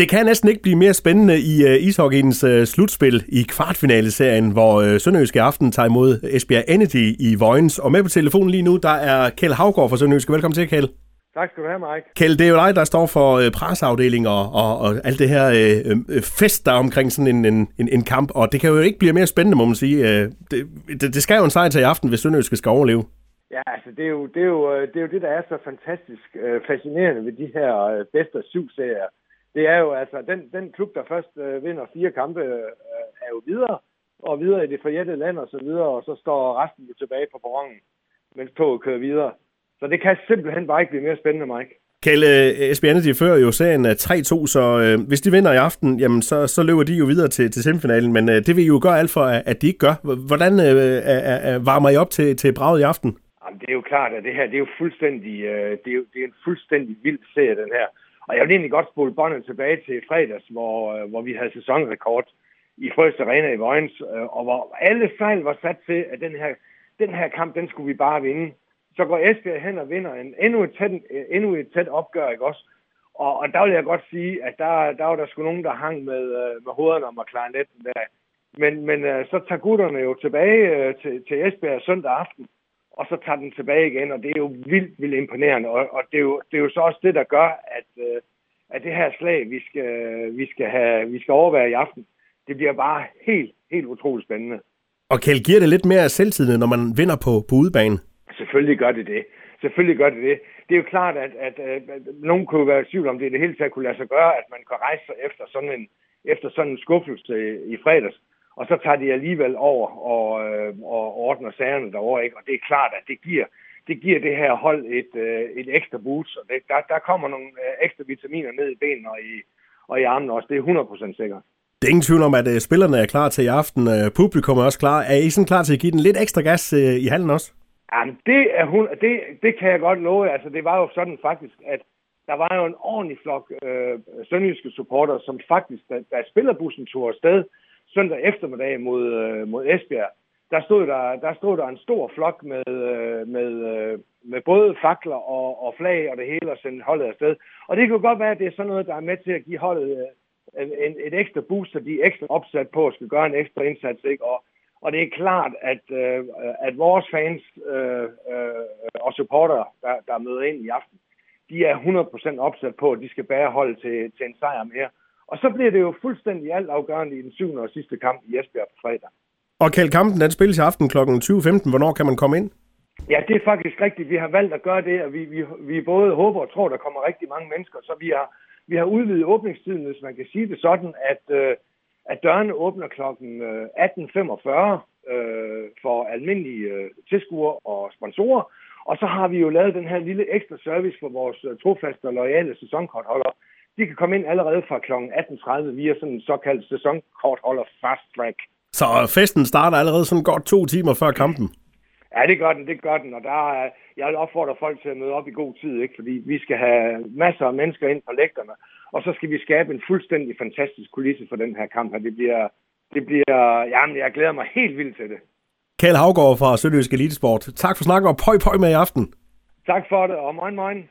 Det kan næsten ikke blive mere spændende i uh, ishockeyens uh, slutspil i kvartfinaleserien, hvor uh, Sønderjyske Aften tager imod Esbjerg Energy i Vojens. Og med på telefonen lige nu, der er Kjeld Havgård fra Sønderjyske. Velkommen til, Kjeld. Tak skal du have, Mike. Kjeld, det er jo dig, der står for uh, presseafdeling og, og, og alt det her uh, fest, der er omkring sådan en, en, en kamp. Og det kan jo ikke blive mere spændende, må man sige. Uh, det, det, det skal jo en sejr til i aften, hvis Sønderjyske skal overleve. Ja, altså det er jo det, er jo, det, er jo det der er så fantastisk uh, fascinerende ved de her uh, bedste syv serier det er jo altså, den, den klub, der først øh, vinder fire kampe, øh, er jo videre, og videre i det forjættede land og så videre, og så står resten jo tilbage på perronen, mens toget kører videre. Så det kan simpelthen bare ikke blive mere spændende, Mike. Kjell, Esbjerg de fører jo serien 3-2, så øh, hvis de vinder i aften, jamen så, så løber de jo videre til, til semifinalen, men øh, det vil jo gøre alt for, at de ikke gør. Hvordan øh, er, varmer I op til, til braget i aften? Jamen, det er jo klart, at det her det er jo fuldstændig, øh, det, er jo, det er en fuldstændig vild serie, den her. Og jeg vil egentlig godt spole båndet tilbage til fredags, hvor, øh, hvor vi havde sæsonrekord i Frøst Arena i Vojens, øh, og hvor alle fejl var sat til, at den her, den her kamp, den skulle vi bare vinde. Så går Esbjerg hen og vinder en, endnu, et tæt, øh, endnu et tæt opgør, ikke også? Og, og der vil jeg godt sige, at der, der var der sgu nogen, der hang med, med hovederne om at klare netten der. Men, men så tager gutterne jo tilbage til, til Esbjerg søndag aften, og så tager den tilbage igen, og det er jo vildt, vildt imponerende. Og, og det, er jo, det er jo så også det, der gør, at, øh, at det her slag, vi skal, vi, skal have, vi skal overvære i aften, det bliver bare helt, helt utroligt spændende. Og Kjell, giver det lidt mere selvtid, når man vinder på, på udebane? Selvfølgelig gør det det. Selvfølgelig gør det det. Det er jo klart, at, at, at, at nogen kunne være i tvivl om, det det hele taget kunne lade sig gøre, at man kan rejse sig efter sådan en, efter sådan en skuffelse i fredags og så tager de alligevel over og, øh, og ordner sagerne derovre, ikke? Og det er klart, at det giver, det giver det her hold et, øh, et ekstra boost, og det, der, der kommer nogle øh, ekstra vitaminer ned i benene og i, og i armene også. Det er 100% sikkert. Det er ingen tvivl om, at uh, spillerne er klar til i aften. Uh, publikum er også klar. Er I sådan klar til at give den lidt ekstra gas uh, i halen også? Jamen, det, er hun, det, det kan jeg godt love. Altså, det var jo sådan faktisk, at der var jo en ordentlig flok øh, sønderjyske supporter, som faktisk, da, da spillerbussen tog afsted, søndag eftermiddag mod, øh, mod Esbjerg, der stod der, der stod der en stor flok med, øh, med, øh, med både fakler og, og flag og det hele og sendte holdet afsted. Og det kan godt være, at det er sådan noget, der er med til at give holdet øh, en, et ekstra boost, så de er ekstra opsat på at skulle gøre en ekstra indsats. Ikke? Og, og det er klart, at, øh, at vores fans øh, øh, og supporter, der, der møder ind i aften, de er 100% opsat på, at de skal bære holdet til, til en sejr mere. Og så bliver det jo fuldstændig alt afgørende i den syvende og sidste kamp i Esbjerg på fredag. Og Kjeld, kampen den spilles i aften kl. 20.15. Hvornår kan man komme ind? Ja, det er faktisk rigtigt. Vi har valgt at gøre det, og vi, vi, vi både håber og tror, der kommer rigtig mange mennesker. Så vi har, vi har udvidet åbningstiden, hvis man kan sige det sådan, at, øh, at dørene åbner kl. 18.45 øh, for almindelige øh, tilskuere og sponsorer. Og så har vi jo lavet den her lille ekstra service for vores øh, trofaste og lojale sæsonkortholdere, de kan komme ind allerede fra kl. 18.30 via sådan en såkaldt sæsonkortholder fast track. Så festen starter allerede sådan godt to timer før kampen? Ja, det gør den, det gør den, og der er, jeg vil opfordre folk til at møde op i god tid, ikke? fordi vi skal have masser af mennesker ind på lægterne, og så skal vi skabe en fuldstændig fantastisk kulisse for den her kamp her. Det bliver, det bliver, jamen jeg glæder mig helt vildt til det. Kjell Havgård fra Sønderjysk Elitesport. Tak for snakken, og pøj pøj med i aften. Tak for det, og moin moin.